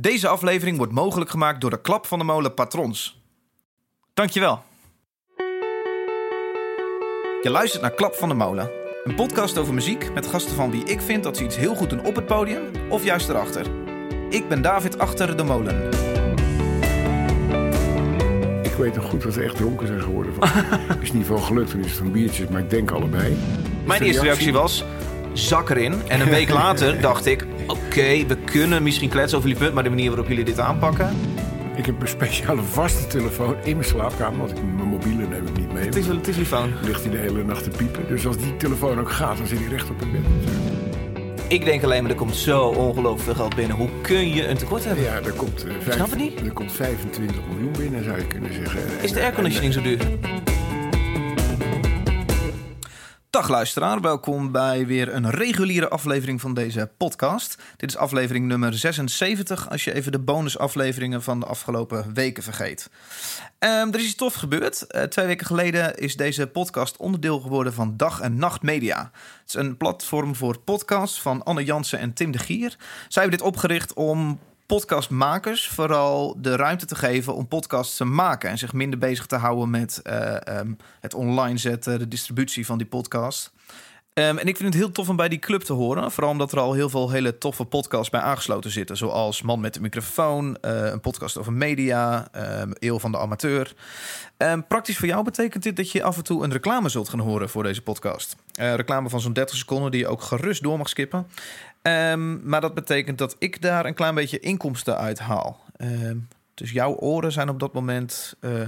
Deze aflevering wordt mogelijk gemaakt door de Klap van de Molen patrons. Dankjewel. Je luistert naar Klap van de Molen. Een podcast over muziek met gasten van wie ik vind dat ze iets heel goed doen op het podium of juist erachter. Ik ben David Achter de Molen. Ik weet nog goed dat we echt dronken zijn geworden. Van, is niet van gelukt, dan is het van biertjes, maar ik denk allebei. Mijn eerste reactie was, zak erin. En een week later dacht ik, oké, we kunnen misschien kletsen over die punt, maar de manier waarop jullie dit aanpakken... Ik heb een speciale vaste telefoon in mijn slaapkamer, want ik, mijn mobiele neem ik niet mee. Het is een telefoon. Ligt hij de hele nacht te piepen. Dus als die telefoon ook gaat, dan zit hij recht op het bed. Ik denk alleen maar, er komt zo ongelooflijk veel geld binnen. Hoe kun je een tekort hebben? Ja, er komt, eh, vijf- Snap het niet? er komt 25 miljoen binnen, zou je kunnen zeggen. Is de airconditioning zo duur? Dag luisteraar, welkom bij weer een reguliere aflevering van deze podcast. Dit is aflevering nummer 76, als je even de bonusafleveringen van de afgelopen weken vergeet. Ehm, er is iets tof gebeurd. Eh, twee weken geleden is deze podcast onderdeel geworden van Dag en Nacht Media. Het is een platform voor podcasts van Anne Jansen en Tim de Gier. Zij hebben dit opgericht om podcastmakers vooral de ruimte te geven om podcasts te maken en zich minder bezig te houden met eh, ehm, het online zetten, de distributie van die podcast. Ehm, en ik vind het heel tof om bij die club te horen. Vooral omdat er al heel veel hele toffe podcasts bij aangesloten zitten. Zoals Man met de microfoon, eh, een podcast over media, ehm Eeuw van de amateur. Ehm, praktisch voor jou betekent dit dat je af en toe een reclame zult gaan horen voor deze podcast. Eh, reclame van zo'n 30 seconden die je ook gerust door mag skippen. Ehm, maar dat betekent dat ik daar een klein beetje inkomsten uit haal. Ehm, dus jouw oren zijn op dat moment eh,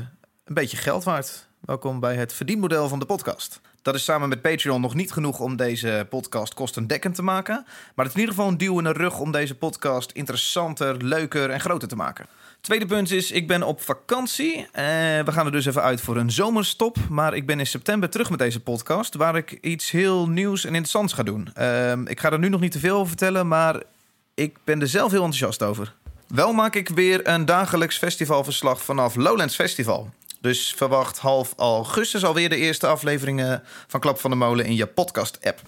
een beetje geld waard. Welkom bij het verdienmodel van de podcast. Dat is samen met Patreon nog niet genoeg om deze podcast kostendekkend te maken. Maar het is in ieder geval een duw in de rug om deze podcast interessanter, leuker en groter te maken. Tweede punt is, ik ben op vakantie. Eh, we gaan er dus even uit voor een zomerstop. Maar ik ben in september terug met deze podcast... waar ik iets heel nieuws en interessants ga doen. Ehm, ik ga er nu nog niet te veel over vertellen... maar ik ben er zelf heel enthousiast over. Wel maak ik weer een dagelijks festivalverslag vanaf Lowlands Festival. Dus verwacht half augustus alweer de eerste afleveringen van Klap van de Molen in je podcast-app.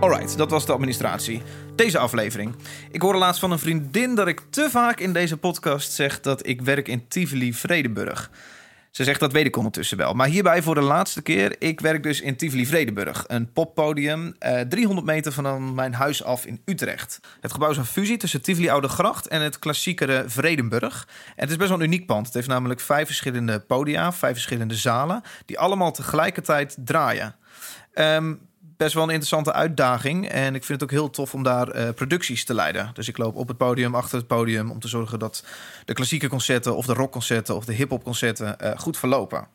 Alright, dat was de administratie. Deze aflevering. Ik hoorde laatst van een vriendin dat ik te vaak in deze podcast zeg dat ik werk in Tivoli Vredenburg. Ze zegt dat weet ik ondertussen wel. Maar hierbij voor de laatste keer. Ik werk dus in Tivoli Vredenburg. Een poppodium eh, 300 meter van mijn huis af in Utrecht. Het gebouw is een fusie tussen Tivoli Oude Gracht en het klassiekere Vredenburg. En het is best wel een uniek pand. Het heeft namelijk vijf verschillende podia, vijf verschillende zalen... die allemaal tegelijkertijd draaien. Ehm, best wel een interessante uitdaging. En ik vind het ook heel tof om daar eh, producties te leiden. Dus ik loop op het podium, achter het podium... om te zorgen dat de klassieke concerten of de rockconcerten... of de hip-hop concerten eh, goed verlopen.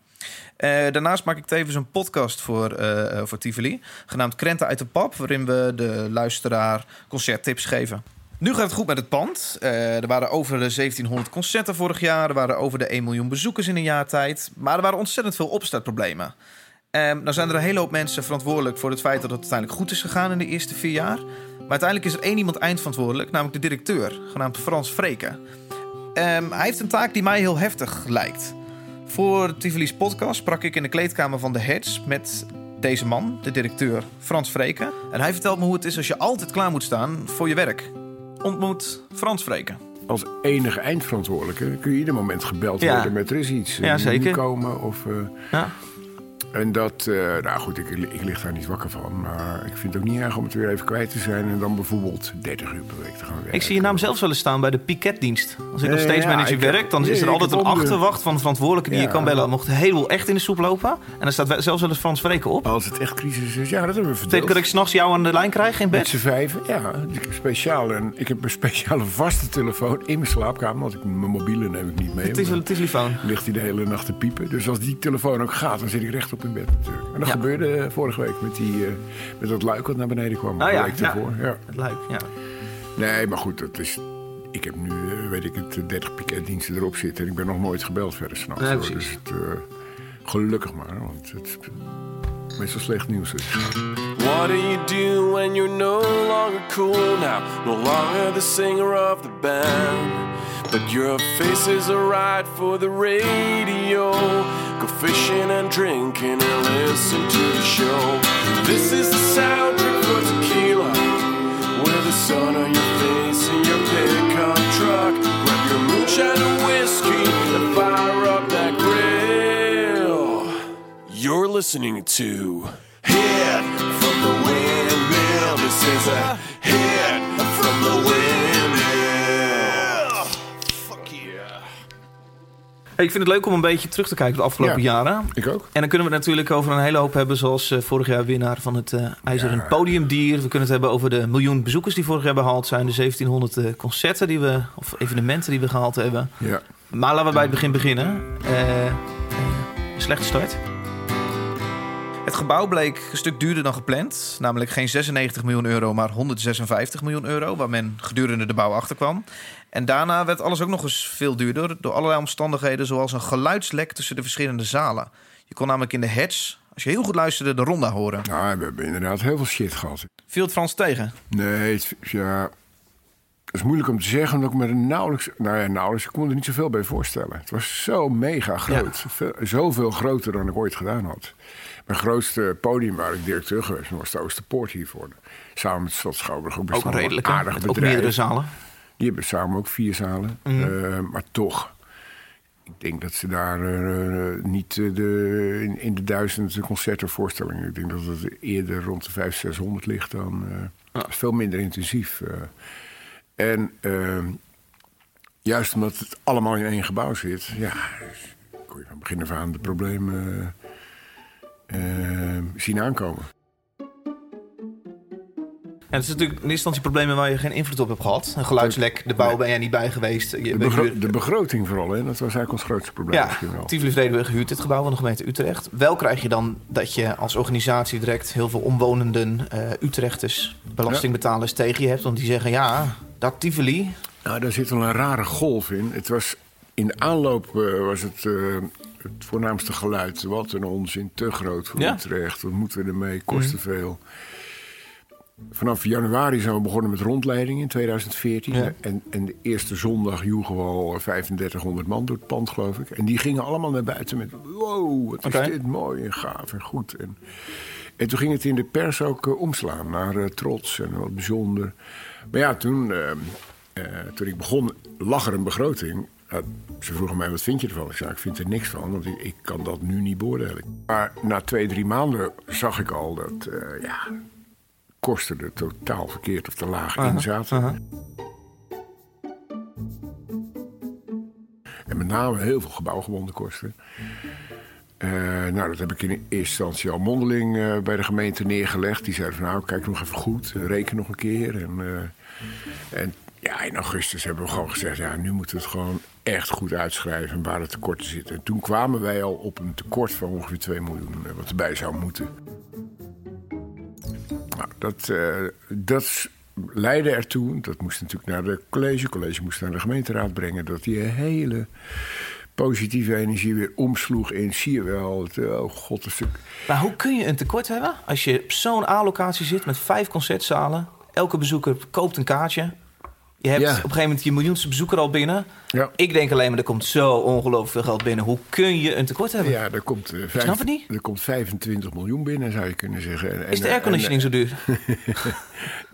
Eh, daarnaast maak ik tevens een podcast voor, voor Tivoli... genaamd Krenten uit de Pap... waarin we de luisteraar concerttips geven. Nu gaat het goed met het pand. Er waren over de 1700 concerten vorig jaar. Er waren over de 1 miljoen bezoekers in een jaar tijd. Maar er waren ontzettend veel opstartproblemen. Ehm nou zijn er een hele hoop mensen verantwoordelijk voor het feit dat het uiteindelijk goed is gegaan in de eerste vier jaar. Maar uiteindelijk is er één iemand eindverantwoordelijk, namelijk de directeur, genaamd Frans Vreken. Ehm, hij heeft een taak die mij heel heftig lijkt. Voor Tivoli's podcast sprak ik in de kleedkamer van de Hertz met deze man, de directeur Frans Vreken. En hij vertelt me hoe het is als je altijd klaar moet staan voor je werk. Ontmoet Frans Vreken. Als enige eindverantwoordelijke kun je ieder moment gebeld Ja. worden met er is iets. eh, Ja, moet zeker. komen of... eh, Ja. En dat, eh, nou goed, ik, ik lig daar niet wakker van. Maar ik vind het ook niet erg om het weer even kwijt te zijn. En dan bijvoorbeeld 30 uur per week te gaan werken. Ik zie je naam zelfs wel eens staan bij de piketdienst. Als ik Eh, als stage ja, manager ik heb- werk, dan is er altijd een achterwacht van verantwoordelijke die je kan bellen. Mocht heleboel echt in de soep lopen. En dan staat zelfs wel eens Frans Vreken op. Als het echt crisis is, ja, dat hebben we verdeeld. dat ik s'nachts jou aan de lijn krijg in Met bed? z'n vijven, ja. Ik heb, speciaal, en ik heb een speciale vaste telefoon in mijn slaapkamer. Want ik, mijn mobiele neem ik niet mee. Het is een telefoon. ligt hij de hele nacht te piepen. Dus als die telefoon ook gaat, dan zit ik recht op in bed natuurlijk. En dat Ja. gebeurde eh, vorige week met, die, eh, met dat luik wat naar beneden kwam. Een ja, week ja. ervoor. Ja. Het luik, ja. Nee, maar goed, dat is... Ik heb nu, eh, weet ik het, 30 piketdiensten erop zitten. En ik ben nog nooit gebeld verder s'nachts. Dus het, gelukkig maar, want het meestal slecht nieuws. is. What do you do when you're no longer cool now? No longer the singer of the band. But your face is alright for the radio. Go fishing and drinking and listen to the show. This is the soundtrack for tequila. With the sun on your face and your pickup truck. Grab your moonshine and whiskey and fire up. You're listening to Hit from the Windmill. This is a hit from the windmill. Fuck yeah. Hey, ik vind het leuk om een beetje terug te kijken op de afgelopen Ja. jaren. Ik ook. En dan kunnen we het natuurlijk over een hele hoop hebben, zoals eh, vorig jaar winnaar van het eh IJzeren Ja. Podiumdier. We kunnen het hebben over de miljoen bezoekers die vorig jaar behaald zijn, de 1700 eh, concerten die we, of evenementen die we gehaald hebben. Ja. Maar laten we bij het begin beginnen. Eh, eh, een slechte start. Het gebouw bleek een stuk duurder dan gepland. Namelijk geen 96 miljoen euro, maar 156 miljoen euro. Waar men gedurende de bouw achterkwam. En daarna werd alles ook nog eens veel duurder. Door allerlei omstandigheden, zoals een geluidslek tussen de verschillende zalen. Je kon namelijk in de heads, als je heel goed luisterde, de ronda horen. Nou, we hebben inderdaad heel veel shit gehad. Viel het Frans tegen? Nee, het, ja, het is moeilijk om te zeggen, omdat ik me er nauwelijks... Nou ja, nauwelijks, ik kon er niet zoveel bij voorstellen. Het was zo mega groot. Veel, zoveel groter dan ik ooit gedaan had. Mijn grootste podium waar ik directeur geweest ben, was de Oosterpoort hiervoor. Samen met Stad Schouwburg. Ook redelijke. aardig Met bedrijf. ook meerdere zalen. Die hebben samen ook vier zalen. Eh, maar toch, ik denk dat ze daar eh, niet eh, de, in, in de duizend concerten voorstellingen. Ik denk dat het eerder rond de 500, 600 ligt dan. Ja. veel minder intensief. en eh, juist omdat het allemaal in één gebouw zit, ja, kon je van begin af aan de problemen eh, eh, zien aankomen. Ja, het is natuurlijk in eerste instantie problemen waar je geen invloed op hebt gehad. Een geluidslek, de bouw ben jij niet bij geweest. Je De, begro- begroting vooral, hè, dat was eigenlijk ons grootste probleem Ja. Tivoli Vredenburg gehuurd dit gebouw van de gemeente Utrecht. Wel krijg je dan dat je als organisatie direct heel veel omwonenden eh, Utrechters, belastingbetalers tegen je hebt. Want die zeggen, ja, dat Tivoli, Nou, daar zit wel een rare golf in. Het was, in de aanloop eh, was het eh, het voornaamste geluid. Wat een onzin, te groot voor Ja. Utrecht. Wat moeten we ermee? Kost te veel. Vanaf januari zijn we begonnen met rondleiding in 2014. Ja. En, en de eerste zondag joegen we al 3500 man door het pand, geloof ik. En die gingen allemaal naar buiten met... Wow, wat is dit mooi en gaaf en goed. En, en toen ging het in de pers ook eh, omslaan naar eh, trots en wat bijzonder. Maar ja, toen, eh, eh, toen ik begon, lag er een begroting. Ja, ze vroegen mij, wat vind je ervan? Ik zei, ik vind er niks van, want ik, ik kan dat nu niet beoordelen. Maar na twee, drie maanden zag ik al dat, eh, ja, kosten er totaal verkeerd of te laag in zaten. aha. En met name heel veel gebouwgebonden kosten. Eh, nou, dat heb ik in eerste instantie al mondeling eh, bij de gemeente neergelegd. Die zeiden van nou, kijk nog even goed, reken nog een keer. En, en ja, in augustus hebben we gewoon gezegd, ja, nu moeten we het gewoon echt goed uitschrijven waar de tekorten zitten. En toen kwamen wij al op een tekort van ongeveer 2 miljoen, eh, wat erbij zou moeten. Nou, dat, eh, dat leidde ertoe, dat moest natuurlijk naar de college, het college moest naar de gemeenteraad brengen, dat die hele positieve energie weer omsloeg in, zie je wel, het, oh god, een stuk. Maar hoe kun je een tekort hebben als je op zo'n A-locatie zit met vijf concertzalen? Elke bezoeker koopt een kaartje. Je hebt Ja. op een gegeven moment je miljoenste bezoeker al binnen. Ja. Ik denk alleen maar, er komt zo ongelooflijk veel geld binnen. Hoe kun je een tekort hebben? Ja, er komt, eh, vijf- snap het niet. er komt 25 miljoen binnen, zou je kunnen zeggen. En- Is de airconditioning zo duur?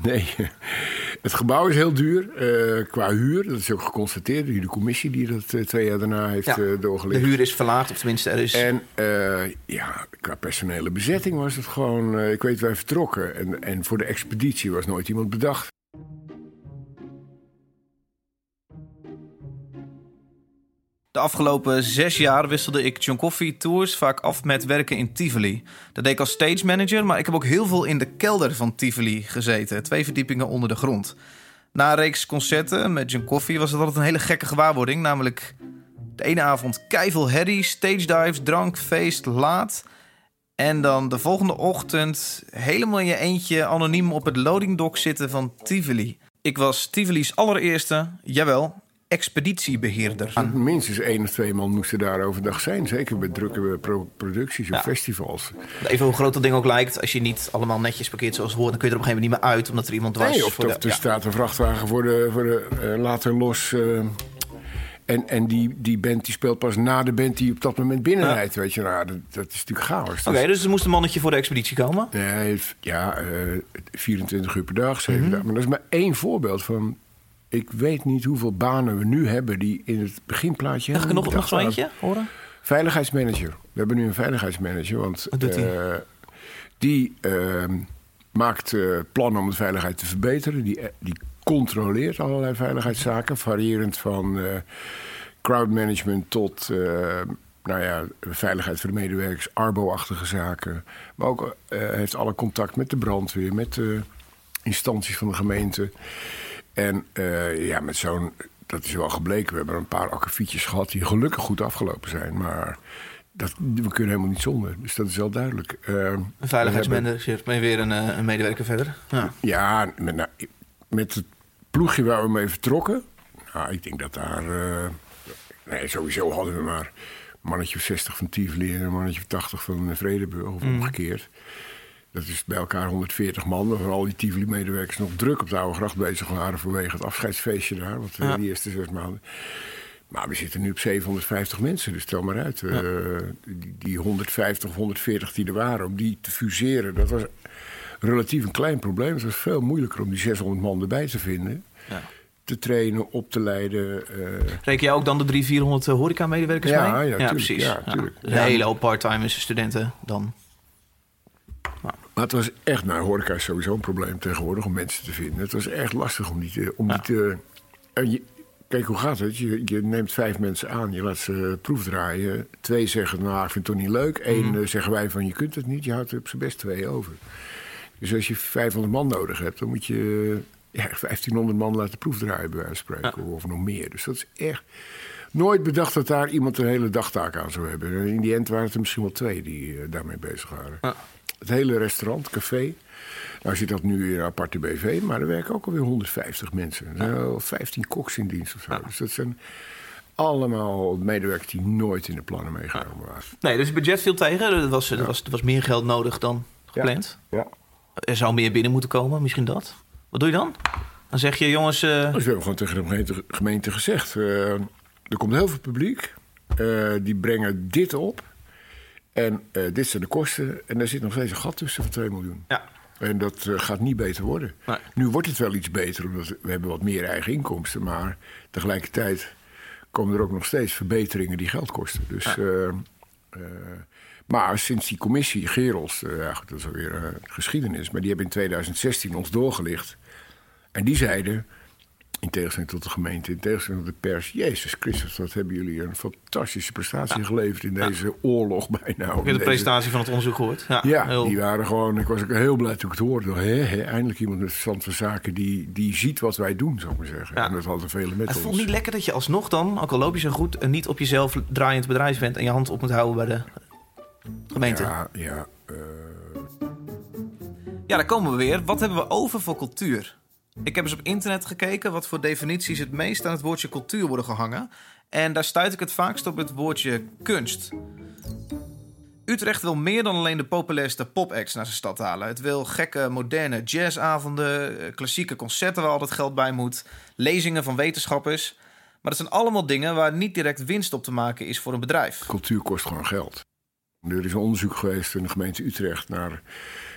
Nee, het gebouw is heel duur eh, qua huur. Dat is ook geconstateerd door de commissie die dat eh, twee jaar daarna heeft Ja, eh, de huur is verlaagd, of tenminste er is... En ja, qua personele bezetting was het gewoon... ik weet, wij vertrokken. En, en voor de expeditie was nooit iemand bedacht. De afgelopen zes jaar wisselde ik John Coffee Tours vaak af met werken in Tivoli. Dat deed ik als stage manager, maar ik heb ook heel veel in de kelder van Tivoli gezeten. Twee verdiepingen onder de grond. Na een reeks concerten met John Coffee was het altijd een hele gekke gewaarwording. Namelijk de ene avond keivel herrie, stage dives, drank, feest, laat. En dan de volgende ochtend helemaal in je eentje anoniem op het loading dock zitten van Tivoli. Ik was Tivoli's allereerste, jawel, expeditiebeheerder. Minstens één of twee man moesten daar overdag zijn. Zeker bij drukke pro- producties of Ja. festivals. Even hoe groot dat ding ook lijkt, als je niet allemaal netjes parkeert zoals het hoort, dan kun je er op een gegeven moment niet meer uit, omdat er iemand was. Nee, of, voor of de- er ja. staat een vrachtwagen voor de, voor de eh, later los. eh, en en die, die band die speelt pas na de band die op dat moment binnenrijdt. Weet je, nou, dat, dat is natuurlijk chaos. Oké, dus er moest een mannetje voor de expeditie komen. Nee, ja, eh, 24 uur per dag, 7 Mhm. dagen. Maar dat is maar één voorbeeld van ik weet niet hoeveel banen we nu hebben die in het beginplaatje... Mag ik nog, nog zo eentje horen? Veiligheidsmanager. We hebben nu een veiligheidsmanager, want Wat doet hij? eh, die ehm, maakt eh, plannen om de veiligheid te verbeteren. Die, eh, die controleert allerlei veiligheidszaken, variërend van eh crowdmanagement tot eh, nou ja, veiligheid voor de medewerkers, arbo-achtige zaken. Maar ook eh, heeft alle contact met de brandweer, met de instanties van de gemeente. En eh, ja, met zo'n, dat is wel gebleken, we hebben een paar akkefietjes gehad die gelukkig goed afgelopen zijn. Maar dat, we kunnen helemaal niet zonder, dus dat is wel duidelijk. We Een veiligheidsmanager, je weer een, eh, een medewerker verder. Ja. Ja, met, nou, met het ploegje waar we mee vertrokken. Nou, ik denk dat daar. eh, nee, sowieso hadden we maar een mannetje of 60 van Tivoli en een mannetje of 80 van Vredeburg, of omgekeerd. Dat is bij elkaar 140 man, waarvan al die Tivoli-medewerkers nog druk op de Oude Gracht bezig waren vanwege het afscheidsfeestje daar, wat eh, Ja. die eerste zes maanden. Maar we zitten nu op 750 mensen, dus stel maar uit. eh, die, die 150 of 140 die er waren, om die te fuseren, dat was relatief een klein probleem. Het was veel moeilijker om die 600 man erbij te vinden. Ja. Te trainen, op te leiden. eh, Reken jij ook dan de 300, 400 eh, horeca-medewerkers Ja, mee? ja, tuurlijk. precies. Ja. Dus een Ja. hele hoop part-time studenten dan. Maar het was echt, nou, horeca is sowieso een probleem tegenwoordig om mensen te vinden. Het was echt lastig om die te. Om die te en je, kijk, hoe gaat het? Je, je neemt vijf mensen aan, je laat ze proefdraaien. Twee zeggen, nou, ik vind het toch niet leuk. Eén Mhm. eh, zeggen wij van, je kunt het niet. Je houdt er op zijn best twee over. Dus als je 500 man nodig hebt, dan moet je ja, 1500 man laten proefdraaien, bij wijze van spreken. Of nog meer. Dus dat is echt. Nooit bedacht dat daar iemand een hele dagtaak aan zou hebben. En in die end waren het er misschien wel twee die eh, daarmee bezig waren. Ja. Het hele restaurant, café. Nou zit dat nu in een aparte BV, maar er werken ook alweer 150 mensen. Er zijn wel 15 koks in dienst of zo. Dus dat zijn allemaal medewerkers die nooit in de plannen meegenomen waren. Nee, dus het budget viel tegen. Er was, er was, er was meer geld nodig dan gepland. Ja. Er zou meer binnen moeten komen, misschien dat. Wat doe je dan? Dan zeg je, jongens... eh, Dus we hebben gewoon tegen de gemeente, gemeente gezegd... eh, er komt heel veel publiek, eh, die brengen dit op... en eh, dit zijn de kosten en daar zit nog steeds een gat tussen van 2 miljoen. ja. En dat eh, gaat niet beter worden. Nee. Nu wordt het wel iets beter, omdat we hebben wat meer eigen inkomsten. Maar tegelijkertijd komen er ook nog steeds verbeteringen die geld kosten. Dus, eh, maar sinds die commissie, Gerels, ja, goed, dat is alweer geschiedenis... maar die hebben in 2016 ons doorgelicht. En die zeiden, in tegenstelling tot de gemeente, in tegenstelling tot de pers... Jezus Christus, wat hebben jullie een fantastische prestatie geleverd... in deze oorlog bijna. Heb de deze- presentatie van het onderzoek gehoord. Ja, ja, heel- die waren gewoon. Ik was ook heel blij toen ik het hoorde. Eindelijk iemand met verstand van zaken die, die ziet wat wij doen, zou ik maar zeggen. Ja. En dat hadden velen met Het ons. vond niet lekker dat je alsnog dan, ook al loop je zo goed... en niet op jezelf draaiend bedrijf bent... en je hand op moet houden bij de gemeente. Ja. Ja, ja. eh, daar komen we weer. Wat hebben we over voor cultuur? Ik heb eens op internet gekeken wat voor definities het meest aan het woordje cultuur worden gehangen. En daar stuit ik het vaakst op het woordje kunst. Utrecht wil meer dan alleen de populairste pop-acts naar zijn stad halen. Het wil gekke, moderne jazzavonden, eh, klassieke concerten waar altijd geld bij moet, lezingen van wetenschappers. Maar dat zijn allemaal dingen waar niet direct winst op te maken is voor een bedrijf. cultuur kost gewoon geld. Er is een onderzoek geweest in de gemeente Utrecht naar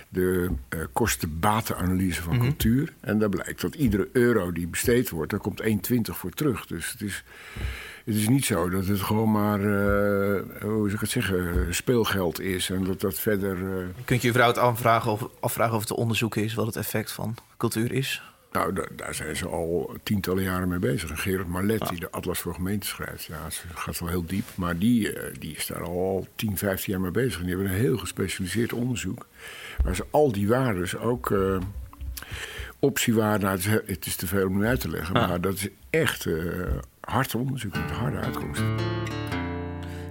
de eh, kosten-batenanalyse van cultuur. En daar blijkt dat iedere euro die besteed wordt, daar komt 1,20 voor terug. Dus het is, het is niet zo dat het gewoon maar, eh, hoe zou ik het zeggen, speelgeld is. En dat dat verder... eh, Je kunt je überhaupt afvragen of, afvragen of het te onderzoeken is wat het effect van cultuur is. Nou, da- daar zijn ze al tientallen jaren mee bezig. En Gerard Marlet, die de Atlas voor Gemeenten schrijft, ja, ze gaat wel heel diep. Maar die, eh, die is daar al 10, 15 jaar mee bezig. En die hebben een heel gespecialiseerd onderzoek. Waar ze al die waardes ook eh optiewaarden... Nou, het, is, he- het is te veel om nu uit te leggen. Maar dat is echt eh hard onderzoek met harde uitkomsten.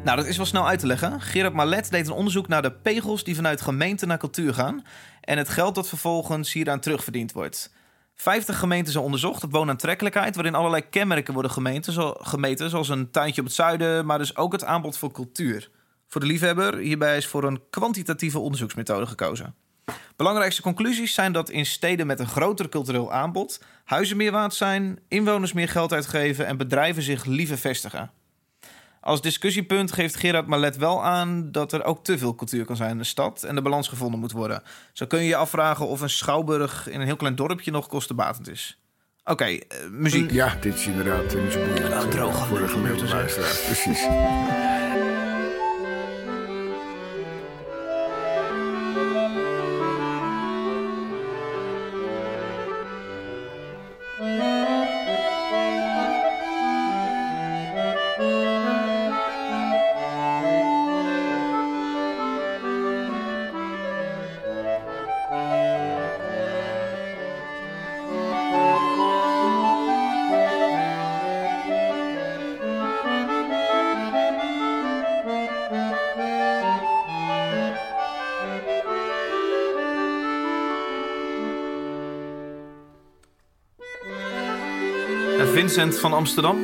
Nou, dat is wel snel uit te leggen. Gerard Malet deed een onderzoek naar de pegels die vanuit gemeenten naar cultuur gaan. En het geld dat vervolgens hieraan terugverdiend wordt. 50 gemeenten zijn onderzocht op woonaantrekkelijkheid, waarin allerlei kenmerken worden gemeten, gemeten, zoals een tuintje op het zuiden, maar dus ook het aanbod voor cultuur. Voor de liefhebber hierbij is voor een kwantitatieve onderzoeksmethode gekozen. Belangrijkste conclusies zijn dat in steden met een groter cultureel aanbod huizen meer waard zijn, inwoners meer geld uitgeven en bedrijven zich liever vestigen. Als discussiepunt geeft Gerard Malet wel aan dat er ook te veel cultuur kan zijn in de stad en de balans gevonden moet worden. Zo kun je je afvragen of een schouwburg in een heel klein dorpje nog kostenbatend is. Oké, eh, muziek. Ja, dit is inderdaad niet zo boeiend Ja, eh, droog. voor de gemiddelde luisteraar. Precies. Vincent van Amsterdam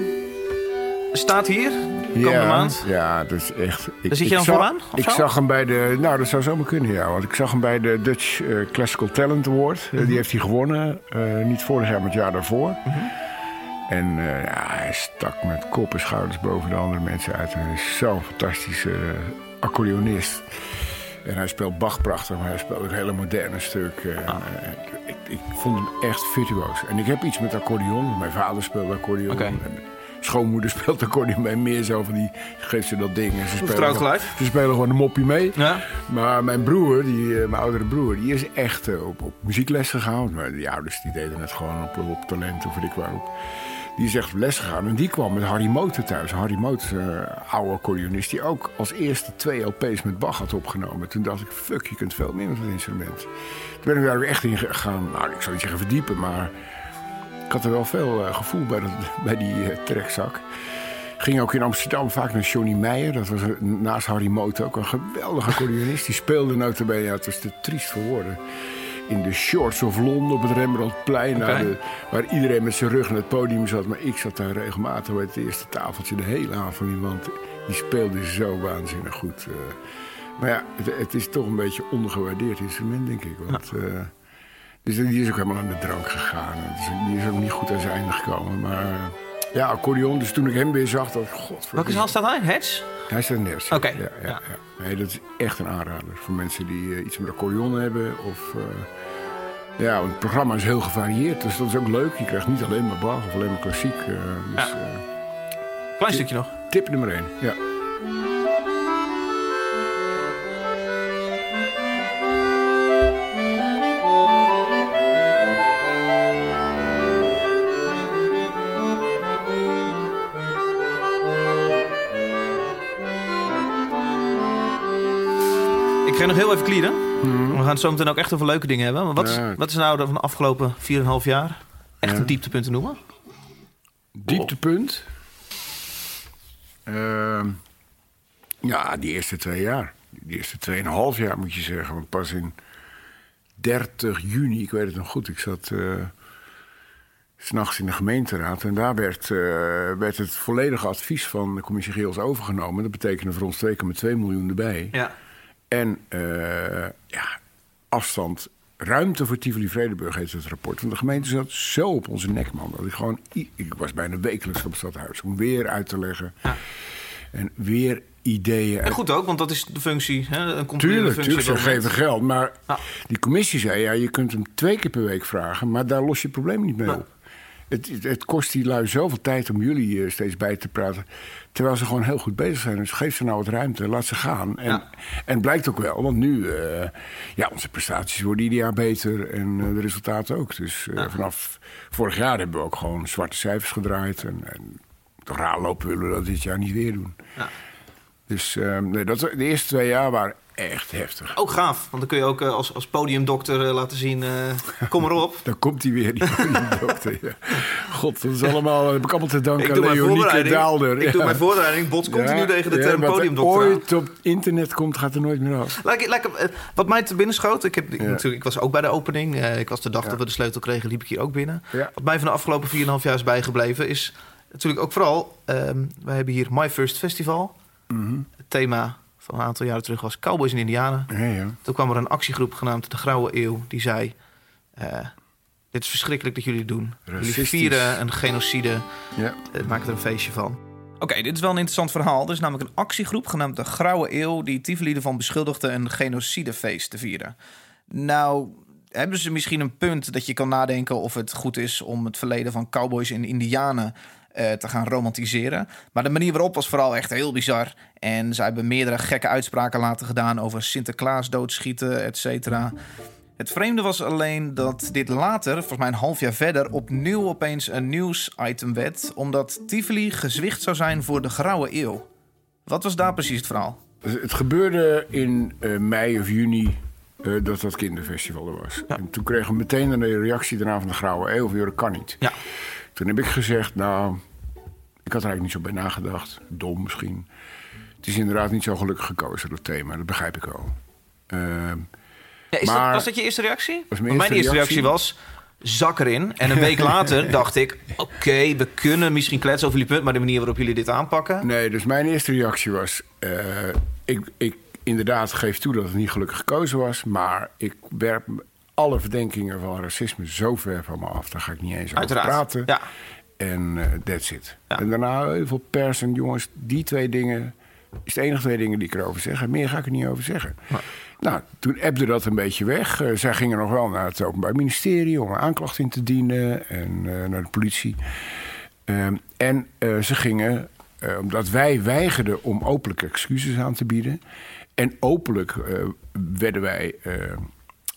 staat hier komende ja, maand. Ja, dat is echt... Ik, Daar zit je dan zag- vooraan, Ik zo? zag hem bij de... Nou, dat zou zomaar kunnen, ja. Want ik zag hem bij de Dutch eh, Classical Talent Award. Eh, Mhm. Die heeft hij gewonnen. eh, niet vorig jaar, maar het jaar daarvoor. En eh, ja, hij stak met kop en schouders boven de andere mensen uit. Hij is zo'n fantastische accordeonist. En hij speelt Bach prachtig, maar hij speelt ook hele moderne stukken. En, Ah. Ik, vond hem echt virtuoos. En ik heb iets met accordeon. Mijn vader speelt accordeon. En schoonmoeder speelt accordeon bij meer zo van die geeft ze dat ding. En ze spelen, gewoon- ze spelen gewoon een moppie mee. Ja. Maar mijn broer, die, eh, mijn oudere broer, die is echt eh, op, op muziekles gegaan. Maar die ouders die deden het gewoon op, op talent of weet ik waarop. Die is echt les gegaan. En die kwam met Harry Moten thuis. Harry Moten, uh, oude accordeonist, die ook als eerste twee LP's met Bach had opgenomen. Toen dacht ik, fuck, je kunt veel meer met dat instrument. Toen ben ik daar weer echt in gegaan. Nou, ik zou niet zeggen verdiepen, maar ik had er wel veel eh, gevoel bij, bij die eh, trekzak. Ging ook in Amsterdam vaak naar Johnny Meijer. Dat was een- naast Harry Moten ook een geweldige accordeonist. Die speelde notabene, ja, het was te triest voor woorden. In de Shorts of Londen op het Rembrandtplein. Oké. naar de- waar iedereen met zijn rug naar het podium zat. Maar ik zat daar regelmatig bij het eerste tafeltje de hele avond. Want die speelde zo waanzinnig goed. eh. maar ja, het, het is toch een beetje ondergewaardeerd instrument, denk ik. Want, eh, dus die is ook helemaal aan de drank gegaan. Die is ook niet goed aan zijn einde gekomen. Maar ja, accordeon. Dus toen ik hem weer zag, dacht ik, god. Welke zaal staat hij? Hedge? Hij staat nergens. Oké, Ja, ja, ja. ja. Nee, dat is echt een aanrader voor mensen die eh, iets met accordeon hebben. Of, eh, ja, want het programma is heel gevarieerd, dus dat is ook leuk. Je krijgt niet alleen maar Bach of alleen maar klassiek. dus, Ja. eh, Klein stukje nog. tip nummer één. Ja. Even clearen. We gaan het zo meteen ook echt over leuke dingen hebben. Maar wat, is, wat is nou de, van de afgelopen 4,5 jaar echt Ja. een dieptepunt te noemen? Dieptepunt. Ehm, ja, die eerste twee jaar. Die eerste tweeënhalf jaar moet je zeggen. Want pas in 30 juni, ik weet het nog goed, ik zat s s'nachts in de gemeenteraad. En daar werd, eh, werd het volledige advies van de commissie Geels overgenomen. Dat betekende voor ons 2,2 miljoen erbij. Ja. En eh, ja, afstand, ruimte voor Tivoli Vredenburg heet het rapport. Want de gemeente zat zo op onze nek, man. Dat ik gewoon, ik was bijna wekelijks op het stadhuis om weer uit te leggen. Ja. En weer ideeën. En goed ook, want dat is de functie. Hè? Een Tuurlijk, functie. tuurlijk, ze geven geld. Maar die commissie zei, ja, je kunt hem twee keer per week vragen... maar daar los je het probleem niet mee Nee. op. Het, het, kost die lui zoveel tijd om jullie eh, steeds bij te praten... terwijl ze gewoon heel goed bezig zijn. Dus geef ze nou wat ruimte, laat ze gaan. En, Ja. en blijkt ook wel, want nu... eh, ja, onze prestaties worden ieder jaar beter en eh, de resultaten ook. Dus vanaf vorig jaar hebben we ook gewoon zwarte cijfers gedraaid... en, en toch raar lopen willen we dat dit jaar niet weer doen. Ja. Dus eh, nee, dat, de eerste twee jaar waren echt heftig. Ook gaaf, want dan kun je ook eh, als, als podiumdokter eh, laten zien... eh, kom erop. Dan komt hij weer, die dokter. Ja. God, dat is allemaal, dat heb ik allemaal te danken Ik aan doe mijn Leonieke. Daalder. Ik doe mijn voorbereiding. Bots continu tegen de term er podiumdokter aan. ooit op internet komt, gaat er nooit meer af. Laat laat wat mij te binnen schoot, ik, heb, ik, natuurlijk, ik was ook bij de opening. ik was de dag dat we de sleutel kregen, liep ik hier ook binnen. Wat mij van de afgelopen 4,5 jaar is bijgebleven, is natuurlijk ook vooral... ehm wij hebben hier My First Festival. Mhm. Het thema een aantal jaren terug was Cowboys en Indianen. Ja, ja. Toen kwam er een actiegroep genaamd De Grauwe Eeuw. Die zei, eh, dit is verschrikkelijk dat jullie het doen. Jullie vieren een genocide. ja. Eh, maak er een feestje van. Oké, dit is wel een interessant verhaal. Er is namelijk een actiegroep genaamd de Grauwe Eeuw... die Tivoli ervan beschuldigde een genocidefeest te vieren. Nou, hebben ze misschien een punt dat je kan nadenken of het goed is om het verleden van cowboys en indianen eh, te gaan romantiseren. Maar de manier waarop was vooral echt heel bizar. En zij hebben meerdere gekke uitspraken laten gedaan over Sinterklaas doodschieten, et cetera. Het vreemde was alleen dat dit later, volgens mij een half jaar verder, opnieuw opeens een nieuwsitem werd, omdat Tivoli gezwicht zou zijn voor de Grauwe Eeuw. Wat was daar precies het verhaal? Het gebeurde in eh, mei of juni eh, dat dat kinderfestival er was. En toen kregen we meteen een reactie daarna van de Grauwe Eeuw. Dat kan niet. Ja. Toen heb ik gezegd, nou, ik had er eigenlijk niet zo bij nagedacht. Dom misschien. Het is inderdaad niet zo gelukkig gekozen, dat thema. Dat begrijp ik wel. Ehm, Ja, is Maar- dat, was dat je eerste reactie? Was mijn Want mijn eerste eerste reactie was zak erin. En een week later dacht ik, oké, we kunnen misschien kletsen over jullie punt, maar de manier waarop jullie dit aanpakken. nee, dus mijn eerste reactie was... eh, ik, ik inderdaad geef toe dat het niet gelukkig gekozen was... maar ik werp alle verdenkingen van racisme zo ver van me af. Daar ga ik niet eens over praten. Ja. En eh, that's it. Ja. En daarna heel veel pers en jongens, die twee dingen... is de enige twee dingen die ik erover zeg. En meer ga ik er niet over zeggen. Nou, toen ebde dat een beetje weg. Eh, zij gingen nog wel naar het Openbaar Ministerie... om een aanklacht in te dienen en eh, naar de politie. Ehm, en ze gingen, omdat wij weigerden om openlijk excuses aan te bieden... en openlijk werden wij...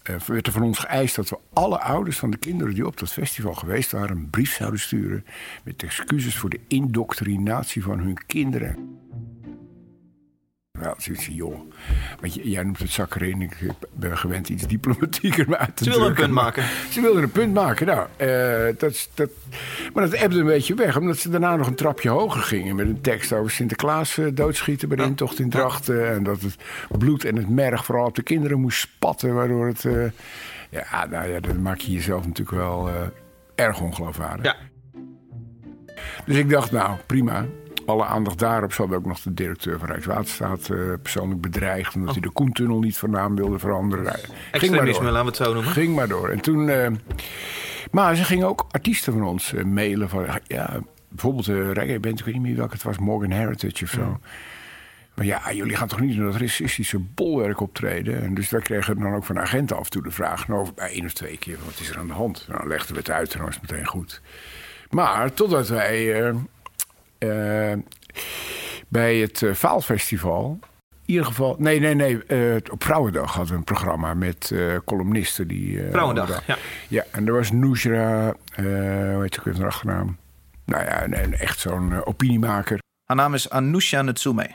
eh, werd er van ons geëist dat we alle ouders van de kinderen die op dat festival geweest waren... een brief zouden sturen met excuses voor de indoctrinatie van hun kinderen. Wel, zoiets van, joh, want jij noemt het zak erin. Ik ben gewend iets diplomatieker uit te Ze wilden een punt maken. Ze wilden een punt maken, nou. eh, dat, dat, maar dat ebde een beetje weg, omdat ze daarna nog een trapje hoger gingen... met een tekst over Sinterklaas eh, doodschieten bij de intocht in Drachten... en dat het bloed en het merg vooral op de kinderen moest spatten... waardoor het... eh, ja, nou ja, dat maak je jezelf natuurlijk wel erg ongeloofwaardig. Ja. Dus ik dacht, nou, prima. Alle aandacht daarop. Ze hadden ook nog de directeur van Rijkswaterstaat eh, persoonlijk bedreigd... omdat hij de Koentunnel niet van naam wilde veranderen. Ging maar door. laten we het zo noemen. Ging maar door. En toen... eh, maar ze gingen ook artiesten van ons eh, mailen van... Ja, bijvoorbeeld de reggae band, ik weet niet meer welke het was... Morgan Heritage of zo. Maar ja, jullie gaan toch niet in dat racistische bolwerk optreden? En dus wij kregen dan ook van agenten af en toe de vraag... nou, bij één of twee keer, wat is er aan de hand? Nou, dan legden we het uit en dan was het meteen goed. Maar totdat wij bij het eh, Faalfestival... In ieder geval, nee, nee, nee. eh, op Vrouwendag hadden we een programma met eh, columnisten die. eh, Vrouwendag, hadden- ja. Ja, en er was Nusra, eh hoe heet ze ook haar achternaam? Nou ja, een, een echt zo'n eh, opiniemaker. Haar naam is Anusha Natsume.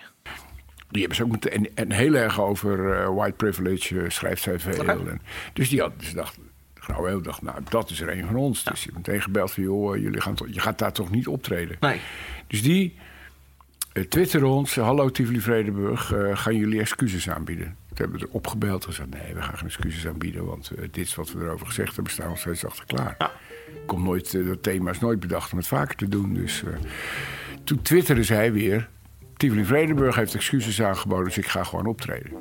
Die hebben ze ook meteen, en, en heel erg over eh, white privilege eh, schrijft zij veel. En, dus die had, dus dacht, Grauweel dacht, nou, dat is er een van ons. Dus die heeft meteen gebeld van, joh, eh, jullie gaan toch, je gaat daar toch niet optreden? Nee. Dus die uh, twitterde ons, hallo Tivoli Vredenburg, eh, gaan jullie excuses aanbieden? Toen hebben we erop gebeld en gezegd, nee, we gaan geen excuses aanbieden, want dit is wat we erover gezegd hebben, staan we nog steeds achter klaar. Ja. Komt nooit, dat thema is nooit bedacht om het vaker te doen. Dus toen twitterde zij weer, Tivoli Vredenburg heeft excuses aangeboden, dus ik ga gewoon optreden.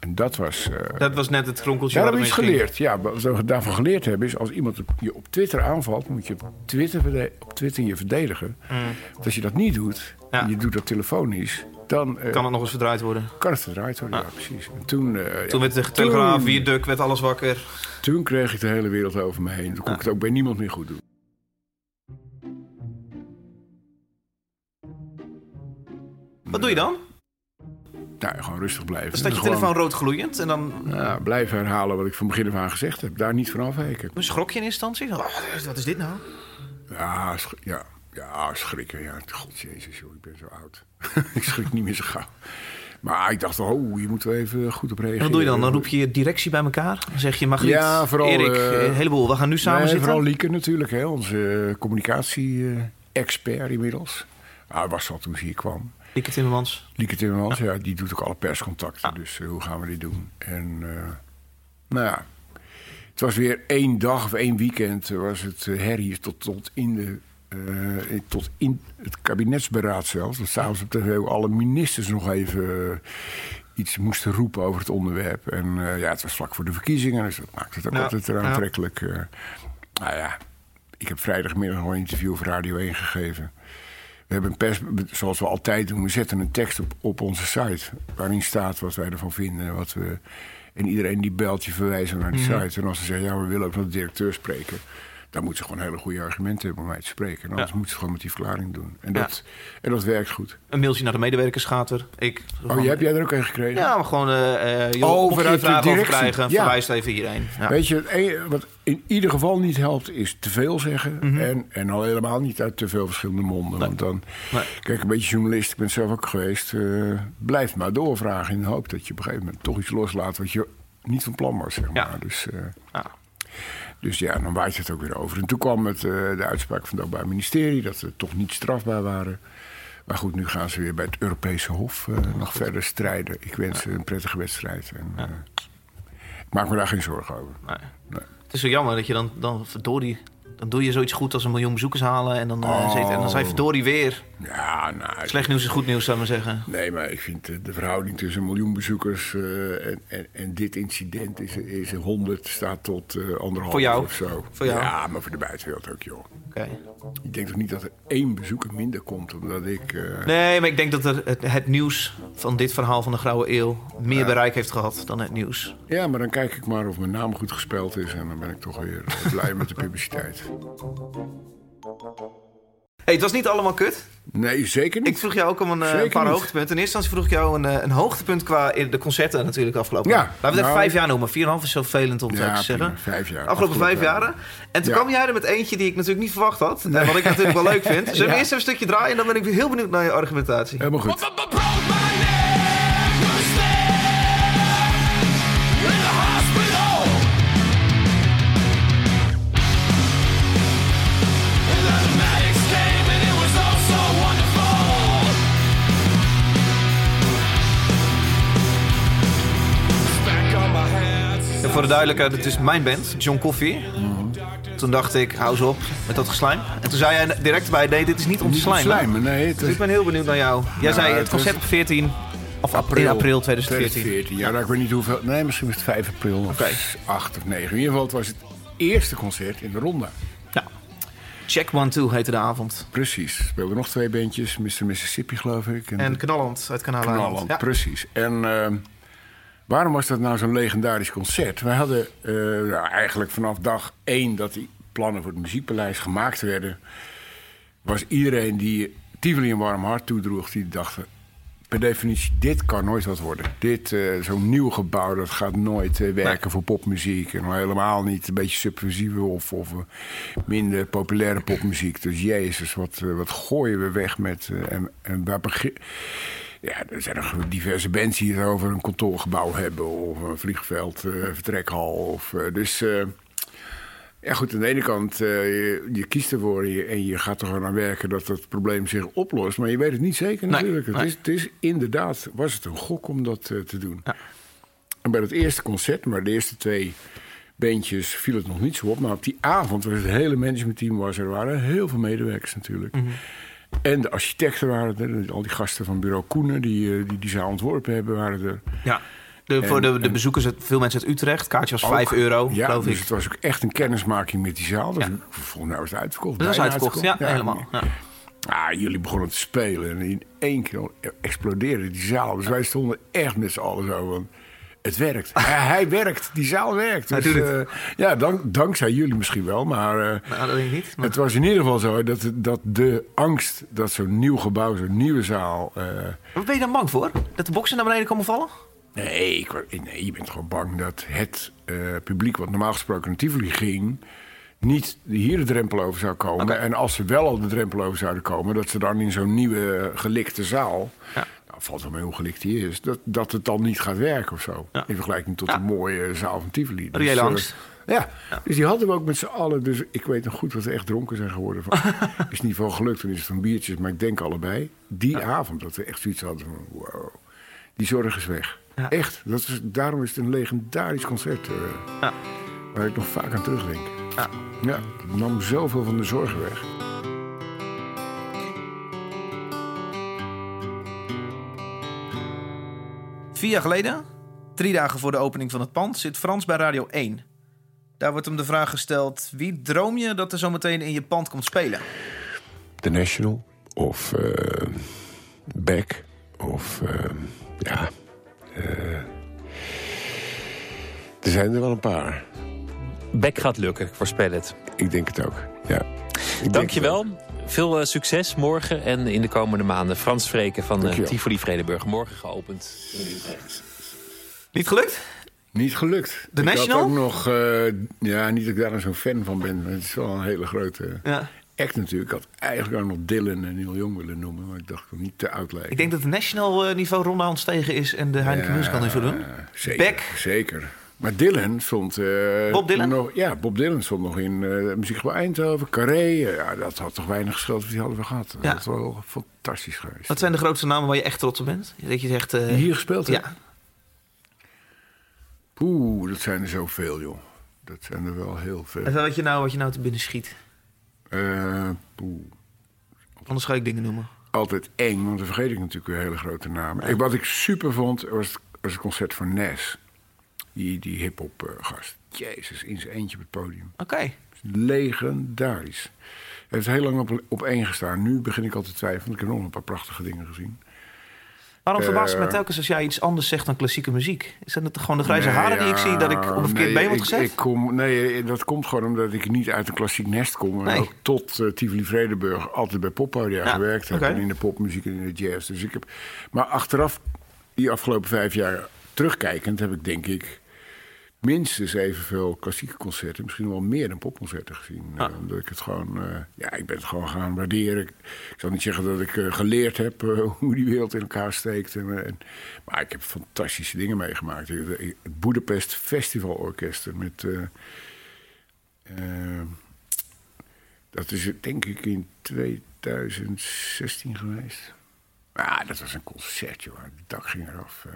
En dat was... eh, Dat was net het kronkeltje ja, waar dat heb het ik mee geleerd. Ja, wat we daarvan geleerd hebben is... als iemand je op Twitter aanvalt... moet je op Twitter, op Twitter je verdedigen. Want als je dat niet doet... Mm. Ja. en je doet dat telefonisch... dan eh, Kan het nog eens verdraaid worden? kan het verdraaid worden. Ja, precies. En toen, eh, ja, Toen met de Telegraaf, Viaduct, werd alles wakker. Toen kreeg ik de hele wereld over me heen. Toen kon ik het ook bij niemand meer goed doen. Wat doe je dan? Nou, gewoon rustig blijven. Dan staat je Gewoon, telefoon rood gloeiend en dan ja, blijven herhalen wat ik van begin af aan gezegd heb. Daar niet van afwijken. schrok je in instantie. Oh, wat is dit nou? Ja, ja, ja, schrikken. Ja, god jezus, joh, ik ben zo oud. ik schrik niet meer zo gauw. Maar ik dacht, oh, je moet wel even goed op reageren. En wat doe je dan? Dan roep je je directie bij elkaar. Dan zeg je, Margriet, Ja, vooral, Erik, eh, een heleboel. We gaan nu samen Nee, zitten. vooral Lieke natuurlijk, hè, onze communicatie-expert inmiddels. Nou, hij was al toen ze hier kwam. Lieke Timmermans. Lieke Timmermans, ja. die doet ook alle perscontacten. Dus eh, hoe gaan we dit doen? En eh, nou ja, het was weer één dag of één weekend eh, was het herrie tot, tot in de... tot in het kabinetsberaad zelfs. Dat s'avonds op tv alle ministers nog even iets moesten roepen over het onderwerp. En ja, het was vlak voor de verkiezingen, dus dat maakt het ook Ja, altijd ja. aantrekkelijk. nou ja, ik heb vrijdagmiddag nog een interview voor Radio 1 gegeven. We hebben een pers, zoals we altijd doen, we zetten een tekst op, op onze site. Waarin staat wat wij ervan vinden. Wat we, En iedereen die belt, je verwijzen naar die site. En als ze zeggen, ja, we willen ook met de directeur spreken... dan moeten ze gewoon hele goede argumenten hebben om mij te spreken. En anders Ja. moeten ze gewoon met die verklaring doen. En Ja. dat, en dat werkt goed. Een mailtje naar de medewerkers gaat er. Ik. Oh, jij, heb jij er ook een gekregen? Ja, maar gewoon... eh joh, Oh, vanuit de directie. krijgen, Ja. verwijs even hierheen. Ja. Weet je, enige wat in ieder geval niet helpt, is te veel zeggen. Mhm. en, en al helemaal niet uit te veel verschillende monden. Want dan, Nee. kijk, een beetje journalist, ik ben zelf ook geweest. eh blijf maar doorvragen in de hoop dat je op een gegeven moment toch iets loslaat wat je niet van plan was. Zeg maar. Ja. Dus, Ja. Dus ja, dan waait het ook weer over. En toen kwam het, eh, de uitspraak van het Openbaar Ministerie dat ze toch niet strafbaar waren. Maar goed, nu gaan ze weer bij het Europese Hof eh, nog verder strijden. Ik wens ze een prettige wedstrijd. En, eh, ik maak me daar geen zorgen over. Nee. Nee. Het is zo jammer dat je dan, dan verdorie... Dan doe je zoiets goed als een miljoen bezoekers halen. En dan, Oh. en dan zijn verdorie weer. Ja, nou, Slecht nieuws is goed nieuws, zou ik maar zeggen. Nee, maar ik vind eh, de verhouding tussen een miljoen bezoekers eh, en, en, en dit incident is, is 100 staat tot eh anderhalf Voor jou? of zo. Voor jou? Ja, maar voor de buitenwereld ook, joh. Oké. Ik denk toch niet dat er één bezoeker minder komt omdat ik. eh, Nee, maar ik denk dat er het, het nieuws van dit verhaal van de Grauwe Eeuw... meer bereik heeft gehad dan het nieuws. Ja, maar dan kijk ik maar of mijn naam goed gespeld is en dan ben ik toch weer blij met de publiciteit. hey, het was niet allemaal kut. Nee, zeker niet. Ik vroeg jou ook om een, eh, een paar niet. hoogtepunten. In eerste instantie vroeg ik jou een, eh, een hoogtepunt qua in de concerten natuurlijk afgelopen Ja, jaar. Laten we het even nou- vijf jaar noemen. 4,5 is zo vervelend om Ja, te zeggen. prima, vijf jaar. Afgelopen vijf jaren. En toen Ja. kwam jij er met eentje die ik natuurlijk niet verwacht had. En wat ik natuurlijk wel leuk vind. Zullen we Ja. eerst even een stukje draaien? En dan ben ik heel benieuwd naar je argumentatie. Helemaal goed. Voor de duidelijkheid, het is mijn band, John Coffee. Toen dacht ik, hou eens op met dat geslijm. En toen zei jij direct bij, nee, dit is niet om te slijmen. slijmen, nee. Het Dus ik ben heel benieuwd naar jou. Jij zei het concert op 14 of april, in april 2014. 2014. Ja, nou, ik weet niet hoeveel. Nee, misschien was het 5 april of Oké. 8 of 9. In ieder geval, het was het eerste concert in de ronda. Ja. Check One Two heette de avond. Precies. Speelden nog twee bandjes. Mr. Mississippi, geloof ik. En Knalland uit Kanaal Knalland, Ja. precies. En ehm, waarom was dat nou zo'n legendarisch concert? Wij hadden eh, nou, eigenlijk vanaf dag één dat die plannen voor het muziekpaleis gemaakt werden... was iedereen die Tivoli een warm hart toedroeg... die dacht, per definitie, dit kan nooit wat worden. Dit, eh, zo'n nieuw gebouw, dat gaat nooit eh, werken voor popmuziek. En al helemaal niet een beetje subversieve of, of minder populaire popmuziek. Dus jezus, wat, wat gooien we weg met... en, en waar begin... Ja, er zijn nog diverse bands die het over een kantoorgebouw hebben... of een vliegveld, eh, vertrekhal. Of, eh, dus... eh, ja, goed, aan de ene kant, je, je kiest ervoor en je, en je gaat er gewoon aan werken dat het probleem zich oplost. Maar je weet het niet zeker Nee, natuurlijk. Het, nee. is, het is inderdaad, was het een gok om dat te doen. Ja. En bij het eerste concert, maar de eerste twee bandjes viel het nog niet zo op. Maar op die avond was het hele managementteam was er. Er waren heel veel medewerkers natuurlijk. Mhm. En de architecten waren er. Al die gasten van bureau Koenen die eh, die, die zaal ontworpen hebben, waren er. Ja. De, voor de, de bezoekers, veel mensen uit Utrecht. Kaartje was Ook. 5 euro, ja, geloof dus ik. het was ook echt een kennismaking met die zaal. Dus Ja. Volgens mij was het uitverkocht. Dat was bijna uitverkocht, ja, helemaal. Ja. Ah, jullie begonnen te spelen en in één keer explodeerde die zaal. Dus wij stonden echt met z'n allen zo van... Het werkt. hij, hij werkt. Die zaal werkt. Dus, eh, ja, dank, dankzij jullie misschien wel. Maar eh, Nou, dat ik niet. Maar... het was in ieder geval zo dat, dat de angst... dat zo'n nieuw gebouw, zo'n nieuwe zaal... eh, Wat ben je dan bang voor? Dat de boksen naar beneden komen vallen? Nee, ik, nee, je bent gewoon bang dat het eh, publiek wat normaal gesproken naar Tivoli ging... niet hier de drempel over zou komen. En als ze wel al de drempel over zouden komen... dat ze dan in zo'n nieuwe eh, gelikte zaal... Ja. Nou, valt wel mee hoe gelikt die is... dat, dat het dan niet gaat werken of zo. Ja. In vergelijking tot Ja. de mooie zaal van Tivoli. Reële eh, ja. dus die hadden we ook met z'n allen. Dus ik weet nog goed dat we echt dronken zijn geworden. Van, is niet van gelukt, dan is het van biertjes. Maar ik denk allebei, die avond dat we echt zoiets hadden van... wow, die zorg is weg. Echt. Dat is, daarom is het een legendarisch concert. eh, Ja. Waar ik nog vaak aan terugdenk. Ja. Ja, het nam zoveel van de zorgen weg. Vier jaar geleden, drie dagen voor de opening van het pand, zit Frans bij Radio 1. Daar wordt hem de vraag gesteld: wie droom je dat er zometeen in je pand komt spelen? The National of eh Beck of eh, ja. eh, Er zijn er wel een paar. Beck gaat lukken, ik voorspel het. Ik denk het ook, ja. Ik Dankjewel. Veel uh, succes morgen en in de komende maanden. Frans Vreken van uh, Tivoli Vredenburg. Morgen geopend in Utrecht. Niet gelukt? Niet gelukt. De ik National? Had ook nog, uh, ja, niet dat ik daar zo'n fan van ben. Maar het is wel een hele grote ja. act natuurlijk. Ik had eigenlijk ook nog Dylan en Neil Young willen noemen. Maar ik dacht ik niet te oud lijken. Ik denk dat het National niveau ronde ontstegen is en de Heineken ja, Musical niveau doen. Zeker, zeker. Maar Dylan stond... Uh, Bob Dylan? Nog, ja, Bob Dylan stond nog in uh, Muziek bij Eindhoven, Carré. Ja, dat had toch weinig wat die hadden we gehad. Dat Ja. was wel fantastisch geweest. Wat zijn de grootste namen waar je echt trots op bent? Dat je zegt... uh, hier gespeeld Ja. hebben? Oeh, dat zijn er zoveel, joh. Dat zijn er wel heel veel. En wat je nou, wat je nou te binnen schiet. Eh, poeh. Anders ga ik dingen noemen. Altijd eng, want dan vergeet ik natuurlijk weer hele grote namen. Ik, wat ik super vond, was het, was het concert van Nes. Die, die hip-hop eh, gast. Jezus, in zijn eentje op het podium. Oké. Legendarisch. Hij heeft heel lang op, op één gestaan. Nu begin ik al te twijfelen, ik heb nog een paar prachtige dingen gezien. Waarom verbaast het me Eh, telkens als jij iets anders zegt dan klassieke muziek? Is dat het gewoon de grijze haren die ik zie dat ik op een verkeerd nee, been word gezet? Ik kom, nee, dat komt gewoon omdat ik niet uit een klassiek nest kom. En Nee. ook tot eh, Tivoli Vredenburg altijd bij poppodia Ja, gewerkt heb. En in de popmuziek en in de jazz. Dus ik heb, maar achteraf, die afgelopen vijf jaar terugkijkend, heb ik denk ik minstens evenveel klassieke concerten, misschien wel meer dan popconcerten gezien. Ah. Eh, omdat ik het gewoon, eh, ja, ik ben het gewoon gaan waarderen. Ik, zal niet zeggen dat ik eh, geleerd heb hoe die wereld in elkaar steekt. En, en- maar ik heb fantastische dingen meegemaakt. Het Budapest Festival Orkest met. dat is denk ik in 2016 geweest. Ja, dat was een concert, joh. Het dak ging eraf.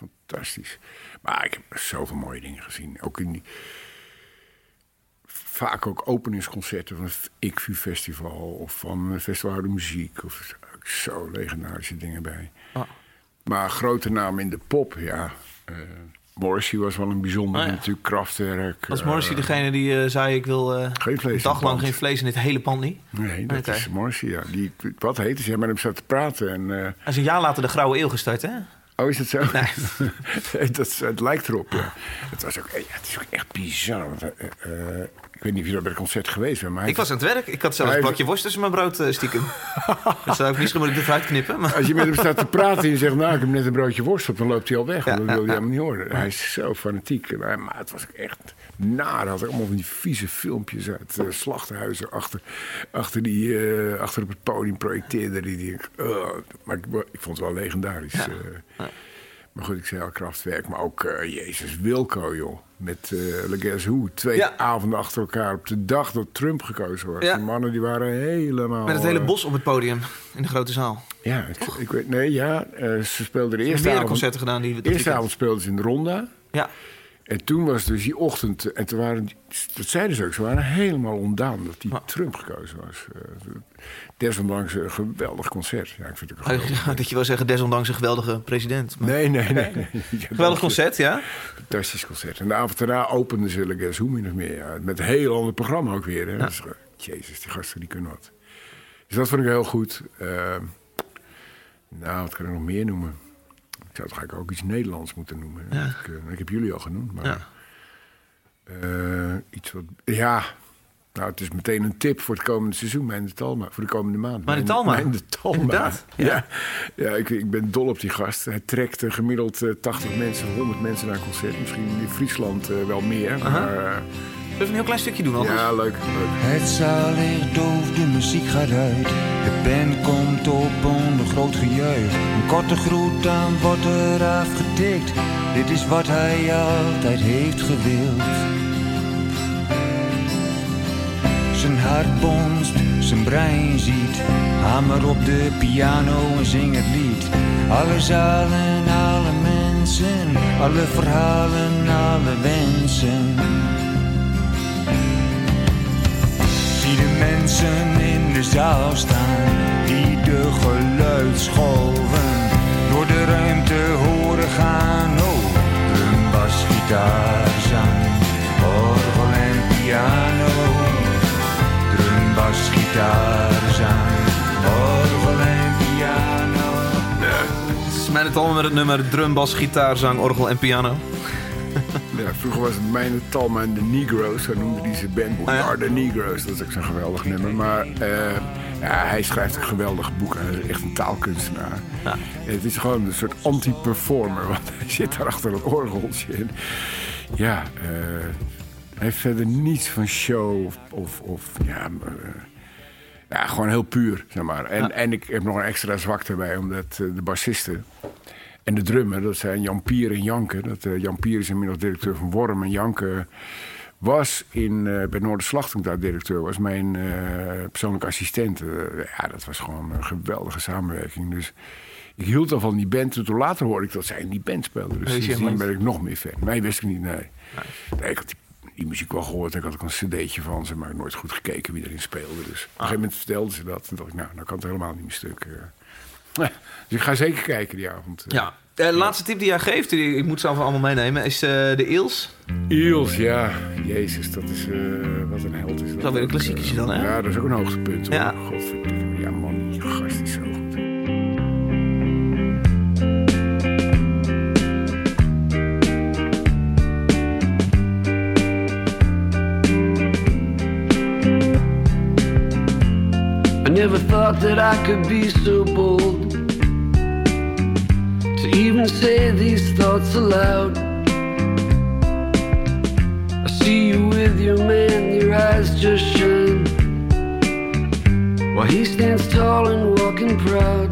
Eh, fantastisch. Maar ik heb zoveel mooie dingen gezien. Ook in die... Vaak ook openingsconcerten van het ICVU Festival... of van het Festival de Muziek. Of zo legendarische dingen bij. Ah. Maar grote namen in de pop, ja... eh Morrissey was wel een bijzonder Ah, ja. natuurlijk. Kraftwerk. Was eh, Morrissey degene die eh, zei ik wil eh, Geen vlees een dag lang geen vlees in dit hele pand niet? Nee, dat is Morrissey, ja. Die, wat heet ze? Ja, met hem zat te praten. En, eh, Hij is een jaar later de Grauwe Eeuw gestart, hè? Oh, is het zo? Nee. Dat, het lijkt erop, ja. Het, was ook, ja, het is ook echt bizar. Want, eh, ik weet niet of je daar bij het concert geweest bent, maar... Ik was aan het werk. Ik had zelfs een plakje worst tussen mijn brood eh, stiekem. dat zou ik misschien moet ik dit eruit knippen. Maar... Als je met hem staat te praten en je zegt... nou, ik heb net een broodje worst op, dan loopt hij al weg. Ja, dat wil hij helemaal niet horen. Hij is zo fanatiek. Maar, het was echt naar. Hij had allemaal van die vieze filmpjes uit uh, slachthuizen... achter, achter, die, uh, achter op het podium projecteerde. Die, die, uh, maar ik, ik, vond het wel legendarisch. Ja. Maar goed, ik zei al krachtwerk. Maar ook, uh, Jezus, Wilco, joh. Met uh, Le Guess Who. Twee Ja. avonden achter elkaar op de dag dat Trump gekozen was. Ja. Die mannen die waren helemaal... Met het hele eh, bos op het podium in de grote zaal. Ja, ik, ik weet... Nee, ja. eh, ze speelden de Er eerste avond... concerten gedaan die we De eerste avond speelden ze in de Ronda. Ja. En toen was dus die ochtend... En toen waren... Dat zeiden ze ook. Ze waren helemaal ontdaan dat die. Trump gekozen was. Eh, desondanks een geweldig concert. Ja, ik vind het ook een geweldig. Dat je wil zeggen, desondanks een geweldige president. Maar... Nee, nee, nee. nee. Ja, Geweldig concert, ja? Fantastisch concert. En de avond daarna openden ze Le Guess Who min of meer. Ja. Met een heel ander programma ook weer. Hè. Dus, jezus, die gasten die kunnen wat. Dus dat vond ik heel goed. Eh, nou, wat kan ik nog meer noemen? Ik zou toch eigenlijk ook iets Nederlands moeten noemen. Ja. Ik, eh, ik heb jullie al genoemd. Maar, Ja. eh, iets wat... Ja, nou, het is meteen een tip voor het komende seizoen. Mijn de Talma. Voor de komende maand. Mijn de Talma. Mijn de Talma. Inderdaad, ja. Ja, ja ik, ik ben dol op die gast. Hij trekt eh, gemiddeld eh, 80 mensen, 100 mensen naar een concert. Misschien in Friesland wel meer. Maar, Zullen we een heel klein stukje doen anders? ja, leuk, leuk. Het zaal ligt doof, de muziek gaat uit. De band komt op onder groot gejuich. Een korte groet, dan wordt er afgetikt. Dit is wat hij altijd heeft gewild. Zijn hart bonst, zijn brein ziet. Hamer op de piano en zing het lied. Alle zalen, alle mensen. Alle verhalen, alle wensen. Mensen in de zaal staan, die de geluidsgolven door de ruimte horen gaan. Oh, gitaar, zang, orgel en piano. Drum, bas, gitaar, zang, orgel en piano. Het is het allemaal met het nummer drum, bas, gitaar, zang, orgel en piano. Ja, vroeger was het mijn Talma en de Negroes, zo noemde hij zijn band. We Ah, are the Negroes, dat is ook zo'n geweldig nummer. Maar eh, ja, hij schrijft een geweldig boek. Hij is echt een taalkunstenaar. Ja. En het is gewoon een soort anti-performer, want hij zit daar achter het orgeltje. En ja, eh, hij heeft verder niets van show of, of, of ja, eh, ja, gewoon heel puur, zeg maar. En, en ik heb nog een extra zwakte bij, omdat de bassisten en de drummer, dat zijn Jan Pier en Janke. Dat, eh, Jan Pier is inmiddels directeur van Worm en Janke was in, eh, bij Noorderslag toen ik daar directeur was, mijn eh, persoonlijke assistent. Ja, dat was gewoon een geweldige samenwerking. Dus ik hield al van die band. Toen later hoorde ik dat zij in die band speelden. Dus sindsdien ben ik nog meer fan. Nee, wist ik niet, nee. nee ik had die, die muziek wel gehoord. Ik had ook een cd'tje van ze, maar nooit goed gekeken wie erin speelde. Dus op een gegeven moment vertelden ze dat. En dacht ik, nou, nou kan het helemaal niet meer stuk. Eh. Dus ik ga zeker kijken die avond. eh. Ja. De laatste tip die jij geeft, die, ik moet ze allemaal meenemen, is eh, de Eels. Iels, ja. Jezus, dat is... eh, wat een held is dat. Zo weer een klassieketje dan, hè? Ja, dat is ook een hoogtepunt, hoor. Ja. Godverdomme. Ja, man, die gast is zo goed. I never thought that I could be so bold to even say these thoughts aloud. I see you with your man, your eyes just shine. While he stands tall and walking proud.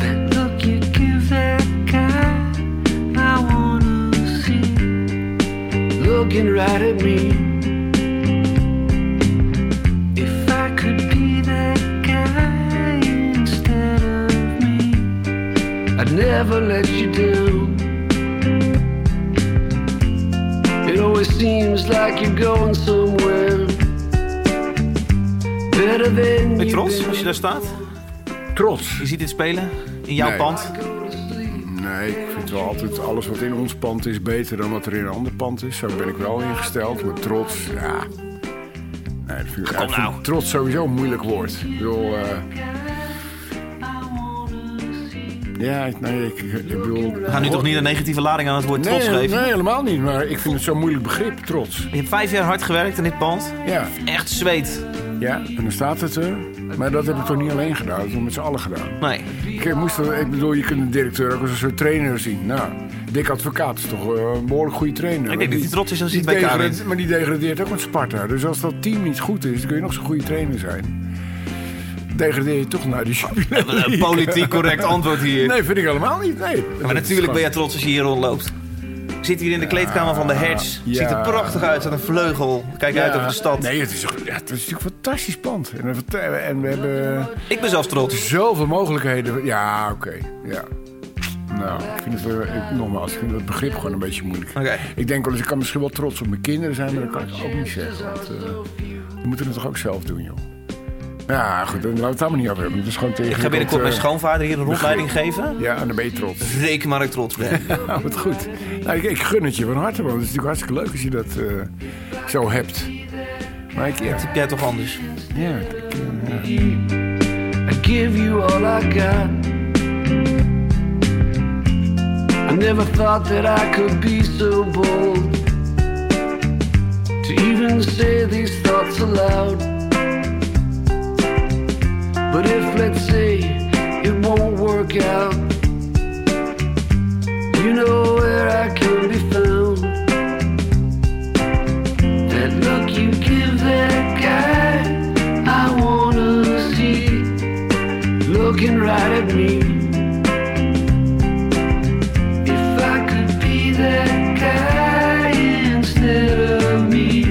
That look you give that guy, I wanna see. Looking right at me. I'd never let you down. It always seems like you're going somewhere better than Ben je trots als je daar staat? Trots. Je ziet dit spelen in jouw Nee. pand. Nee, ik vind wel altijd alles wat in ons pand is beter dan wat er in een ander pand is. Zo ben ik wel ingesteld. Maar trots, ja. Nee, dat vind ik, Kom ik vind nou. trots sowieso een moeilijk woord. Ik bedoel, eh, ja, ik- nee, ik, ik bedoel... We gaan nu toch niet een negatieve lading aan het woord Nee, trots geven? nee, helemaal niet. Maar ik vind het zo'n moeilijk begrip, trots. Je hebt vijf jaar hard gewerkt in dit pand. Ja, Echt zweet. ja, en dan staat het er. Maar dat heb ik toch niet alleen gedaan, dat heb ik met z'n allen gedaan. Nee. Ik, moest, ik bedoel, je kunt een directeur ook als een soort trainer zien. Nou, Dick Advocaat is toch eh, een behoorlijk goede trainer. Ik denk dat hij trots is als hij wint. Maar die degradeert ook met Sparta. Dus als dat team niet goed is, dan kun je nog zo'n goede trainer zijn. Degradeer je toch naar die Jupiler Een politiek correct antwoord hier. Nee, vind ik helemaal niet. Nee. Maar natuurlijk ben jij trots als je hier rondloopt. Zit hier in de kleedkamer van de ja. Ziet er prachtig uit, aan een vleugel. Kijk uit over de stad. Nee, het is, ja, het is natuurlijk een fantastisch pand. En, we- en we hebben Ik ben zelf trots. zoveel mogelijkheden. Ja, oké. Ja. Nou, ik vind het ik, nogmaals, ik vind het begrip gewoon een beetje moeilijk. Oké. Ik denk wel eens, ik kan misschien wel trots op mijn kinderen zijn, maar dat kan ik ook niet zeggen. Want eh, die moeten het toch ook zelf doen, joh. Ja, goed, dan laten we het allemaal niet over hebben. Het is gewoon tegen Ik ga binnenkort mijn schoonvader hier een rondleiding geven. Ja, en dan ben je trots. Reken maar dat ik trots ben. Ja, wat goed. Nou, ik, ik gun het je van harte, man. Het is natuurlijk hartstikke leuk als je dat eh, zo hebt. Maar ik, ja, Typ jij toch anders? ja, ik, eh, ja. I give you all I got. I never thought that I could be so bold to even say these thoughts aloud. But if, let's say, it won't work out, you know where I can be found. That look you give that guy, I wanna see looking right at me. If I could be that guy instead of me,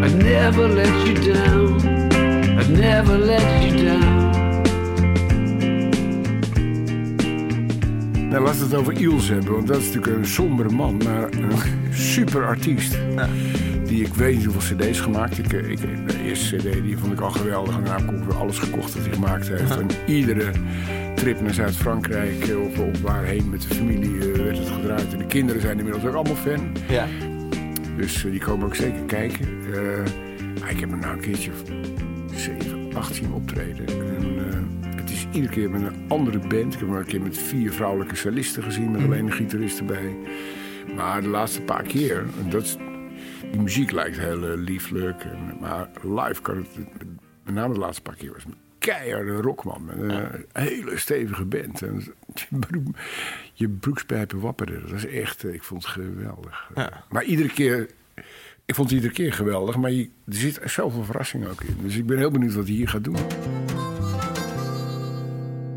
I'd never let you down. I'd never let Nou, laten we het over Iels hebben, want dat is natuurlijk een sombere man, maar een super artiest. Die ik weet niet hoeveel cd's gemaakt. Ik, ik, de eerste cd die vond ik al geweldig. En daarna heb ik alles gekocht dat hij gemaakt heeft. En iedere trip naar Zuid-Frankrijk eh, of, of waarheen met de familie eh, werd het gedraaid. En de kinderen zijn inmiddels ook allemaal fan. Ja. Dus eh, die komen ook zeker kijken. Eh, maar ik heb hem nou een keertje of 7, 18 optreden. Iedere keer met een andere band. Ik heb maar een keer met vier vrouwelijke solisten gezien, met alleen een gitarist erbij. Maar de laatste paar keer, dat is, die muziek lijkt heel eh, lieflijk. En, maar live kan het, met name de laatste paar keer, was een keiharde rockman. Met een hele stevige band. En je, broek, je broekspijpen wapperden. Dat is echt, eh, ik vond het geweldig. Maar iedere keer ik vond het iedere keer geweldig, maar je, er zit zoveel verrassing ook in. Dus ik ben heel benieuwd wat hij hier gaat doen.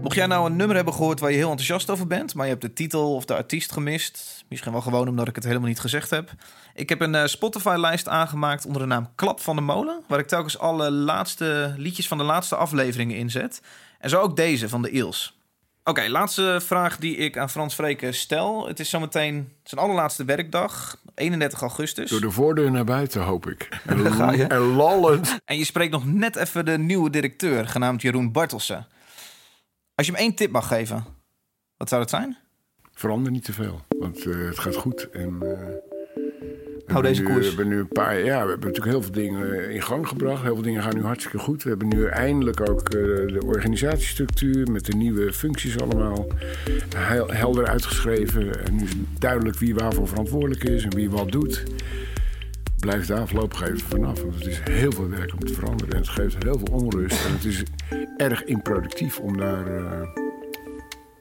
Mocht jij nou een nummer hebben gehoord waar je heel enthousiast over bent, maar je hebt de titel of de artiest gemist, misschien wel gewoon omdat ik het helemaal niet gezegd heb. Ik heb een uh, Spotify-lijst aangemaakt onder de naam Klap van de Molen, waar ik telkens alle laatste liedjes van de laatste afleveringen inzet. En zo ook deze van de Eels. Oké, laatste vraag die ik aan Frans Vreken stel. Het is zometeen zijn allerlaatste werkdag, 31 augustus. Door de voordeur naar buiten, hoop ik. En, en lallend. En je spreekt nog net even de nieuwe directeur, genaamd Jeroen Bartelsen. Als je hem één tip mag geven, wat zou dat zijn? Verander niet te veel, want uh, het gaat goed. En, uh, Hou deze nu, koers. We hebben nu een paar, ja, we hebben natuurlijk heel veel dingen in gang gebracht. Heel veel dingen gaan nu hartstikke goed. We hebben nu eindelijk ook uh, de organisatiestructuur met de nieuwe functies allemaal heel helder uitgeschreven. En nu is duidelijk wie waarvoor verantwoordelijk is en wie wat doet. Blijf daar voorlopig even vanaf. Want het is heel veel werk om te veranderen. En het geeft heel veel onrust. En het is erg improductief om daar, uh,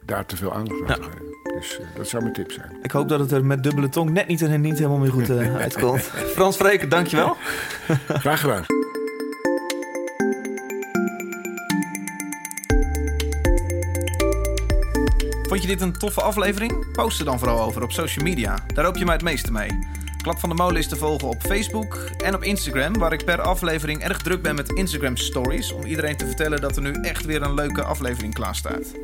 daar te veel aandacht aan te geven. Dus uh, dat zou mijn tip zijn. Ik hoop dat het er met dubbele tong net niet en niet helemaal meer goed uitkomt. Frans Vreken, dankjewel. Graag gedaan. Vond je dit een toffe aflevering? Post er dan vooral over op social media. Daar hoop je mij het meeste mee. Klap van de Molen is te volgen op Facebook en op Instagram, waar ik per aflevering erg druk ben met Instagram Stories. Om iedereen te vertellen dat er nu echt weer een leuke aflevering klaar staat.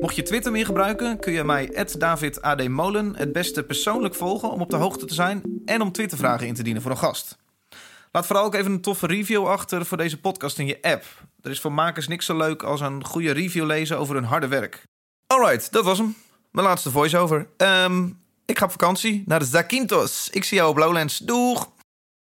Mocht je Twitter meer gebruiken, kun je mij @davidadmolen het beste persoonlijk volgen om op de hoogte te zijn en om Twittervragen in te dienen voor een gast. Laat vooral ook even een toffe review achter voor deze podcast in je app. Er is voor makers niks zo leuk als een goede review lezen over hun harde werk. Alright, dat was hem. Mijn laatste voice-over. Um, ik ga op vakantie naar de Zakynthos. Ik zie jou op Lowlands. Doeg!